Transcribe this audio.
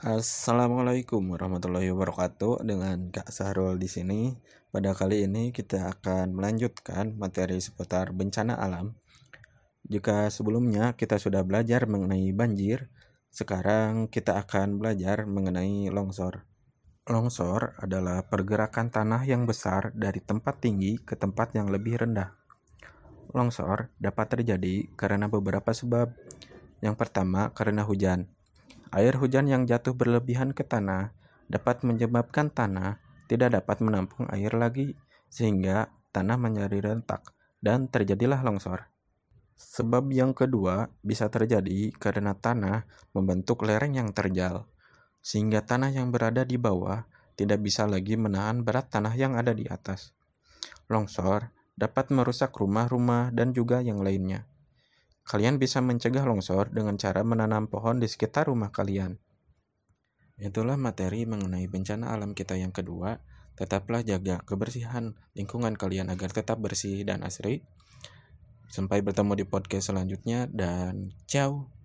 Assalamualaikum warahmatullahi wabarakatuh. Dengan Kak Sahrul di sini. Pada kali ini kita akan melanjutkan materi seputar bencana alam. Jika sebelumnya kita sudah belajar mengenai banjir, sekarang kita akan belajar mengenai longsor. Longsor adalah pergerakan tanah yang besar dari tempat tinggi ke tempat yang lebih rendah. Longsor dapat terjadi karena beberapa sebab. Yang pertama, karena hujan. Air hujan yang jatuh berlebihan ke tanah dapat menyebabkan tanah tidak dapat menampung air lagi, sehingga tanah menjadi rentak dan terjadilah longsor. Sebab yang kedua bisa terjadi karena tanah membentuk lereng yang terjal, sehingga tanah yang berada di bawah tidak bisa lagi menahan berat tanah yang ada di atas. Longsor dapat merusak rumah-rumah dan juga yang lainnya. Kalian bisa mencegah longsor dengan cara menanam pohon di sekitar rumah kalian. Itulah materi mengenai bencana alam kita yang kedua. Tetaplah jaga kebersihan lingkungan kalian agar tetap bersih dan asri. Sampai bertemu di podcast selanjutnya dan ciao.